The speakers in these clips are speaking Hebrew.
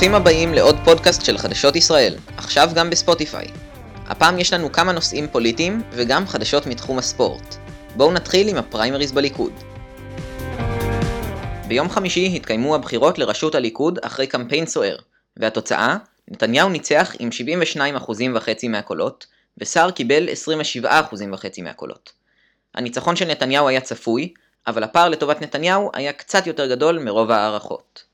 ברוכים הבאים לעוד פודקאסט של חדשות ישראל, עכשיו גם בספוטיפיי. הפעם יש לנו כמה נושאים פוליטיים וגם חדשות מתחום הספורט. בואו נתחיל עם הפריימריז בליכוד. ביום חמישי התקיימו הבחירות לראשות הליכוד אחרי קמפיין סוער, והתוצאה, נתניהו ניצח עם 72.5% מהקולות, וסער קיבל 27.5% מהקולות. הניצחון של נתניהו היה צפוי, אבל הפער לטובת נתניהו היה קצת יותר גדול מרוב ההערכות.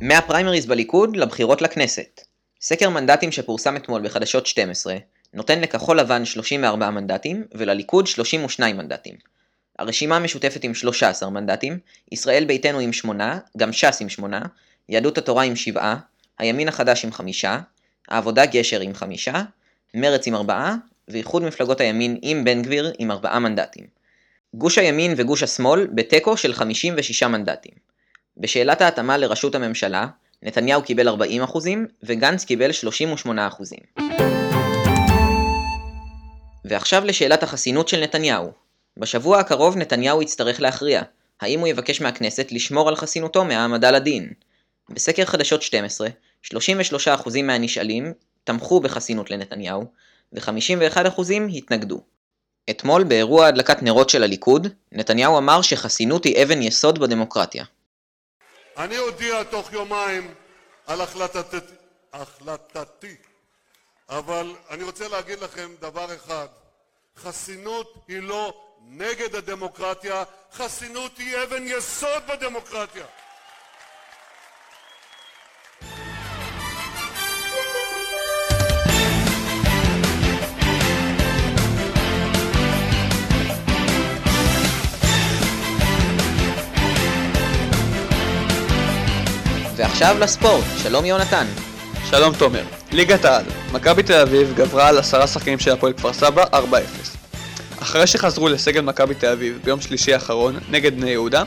מהפריימריז בליכוד לבחירות לכנסת. סקר מנדטים שפורסם אתמול בחדשות 12 נותן לכחול לבן 34 מנדטים ולליכוד 32 מנדטים. הרשימה המשותפת עם 13 מנדטים, ישראל ביתנו עם 8, גם ש"ס עם 8, יהדות התורה עם 7, הימין החדש עם 5, העבודה גשר עם 5, מרץ עם 4, ואיחוד מפלגות הימין עם בן גביר עם 4 מנדטים. גוש הימין וגוש השמאל בתיקו של 56 מנדטים. בשאלת ההתאמה לראשות הממשלה, נתניהו קיבל 40% וגנץ קיבל 38%. ועכשיו לשאלת החסינות של נתניהו. בשבוע הקרוב נתניהו יצטרך להכריע, האם הוא יבקש מהכנסת לשמור על חסינותו מהעמדה לדין. בסקר חדשות 12, 33% מהנשאלים תמכו בחסינות לנתניהו, ו-51% התנגדו. אתמול באירוע הדלקת נרות של הליכוד, נתניהו אמר שחסינות היא אבן יסוד בדמוקרטיה. אני אודיע תוך יומיים על החלטת... החלטתי, אבל אני רוצה להגיד לכם דבר אחד, חסינות היא לא נגד הדמוקרטיה, חסינות היא אבן יסוד בדמוקרטיה. ועכשיו לספורט, שלום יונתן. שלום תומר, ליגת העל, מכבי תל אביב גברה על עשרה שחקנים של הפועל כפר סבא 4-0. אחרי שחזרו לסגל מכבי תל אביב ביום שלישי האחרון נגד בני יהודה,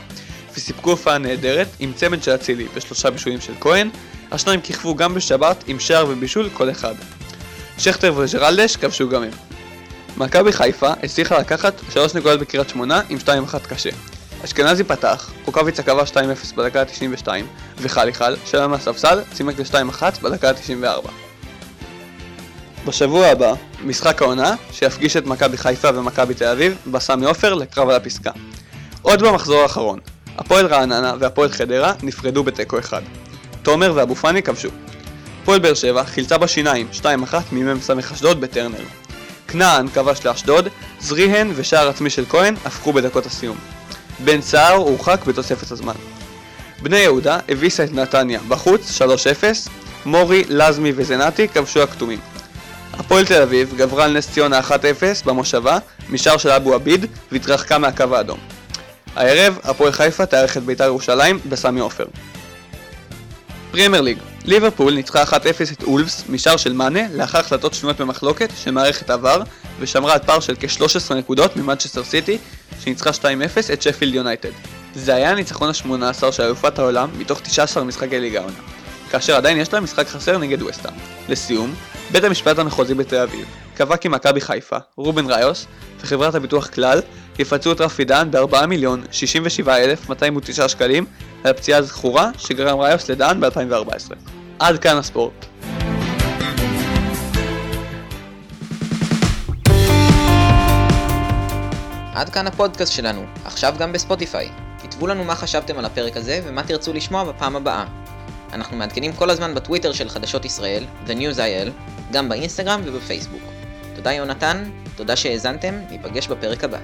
וסיפקו הופעה נהדרת עם צמד של אצילי ושלושה בישולים של כהן, השניים כיכבו גם בשבת עם שער ובישול כל אחד. שכטר וג'רלדש כבשו גם הם. מכבי חיפה הצליחה לקחת 3 נקודות בקריית שמונה עם 2-1 קשה. אשכנזי פתח, רוקאביצה קבע 2-0 בדקה ה-92, וחליחל, שלם מהספסל, צימק ל-2-1 בדקה ה-94. בשבוע הבא, משחק העונה, שיפגיש את מכבי חיפה ומכבי תל אביב, בסמי עופר לקרב על הפסקה. עוד במחזור האחרון, הפועל רעננה והפועל חדרה נפרדו בתיקו אחד. תומר ואבו פאני כבשו. הפועל באר שבע חילצה בשיניים 2-1 ממ"ס אשדוד בטרנר. כנען כבש לאשדוד, זריהן ושער עצמי של כהן הפכו בדקות הסיום. בן סער הורחק בתוספת הזמן. בני יהודה הביסה את נתניה בחוץ 3-0, מורי, לזמי וזנתי כבשו הכתומים. הפועל תל אביב גברה על נס ציונה 1-0 במושבה משער של אבו עביד והתרחקה מהקו האדום. הערב הפועל חיפה תארך את בית"ר ירושלים בסמי עופר. פרימר ליג ליברפול ניצחה 1-0 את אולפס משער של מאנה לאחר החלטות שנויות במחלוקת של מערכת עבר ושמרה על פער של כ-13 נקודות ממנצ'סטר סיטי שניצחה 2-0 את שפילד יונייטד. זה היה הניצחון ה-18 של אלופת העולם מתוך 19 משחקי ליגה העונה, כאשר עדיין יש לה משחק חסר נגד וסטה. לסיום, בית המשפט המחוזי בתל אביב קבע כי מכבי חיפה, רובן ראיוס וחברת הביטוח כלל יפצו את רפי דן ב-4 מיליון 67,209 שקלים על הפציעה הזכורה שגרם ראיוס לדן ב-2014. עד כאן הספורט. עד כאן הפודקאסט שלנו, עכשיו גם בספוטיפיי. כתבו לנו מה חשבתם על הפרק הזה ומה תרצו לשמוע בפעם הבאה. אנחנו מעדכנים כל הזמן בטוויטר של חדשות ישראל, The News IL, גם באינסטגרם ובפייסבוק. תודה יונתן, תודה שהאזנתם, ניפגש בפרק הבא.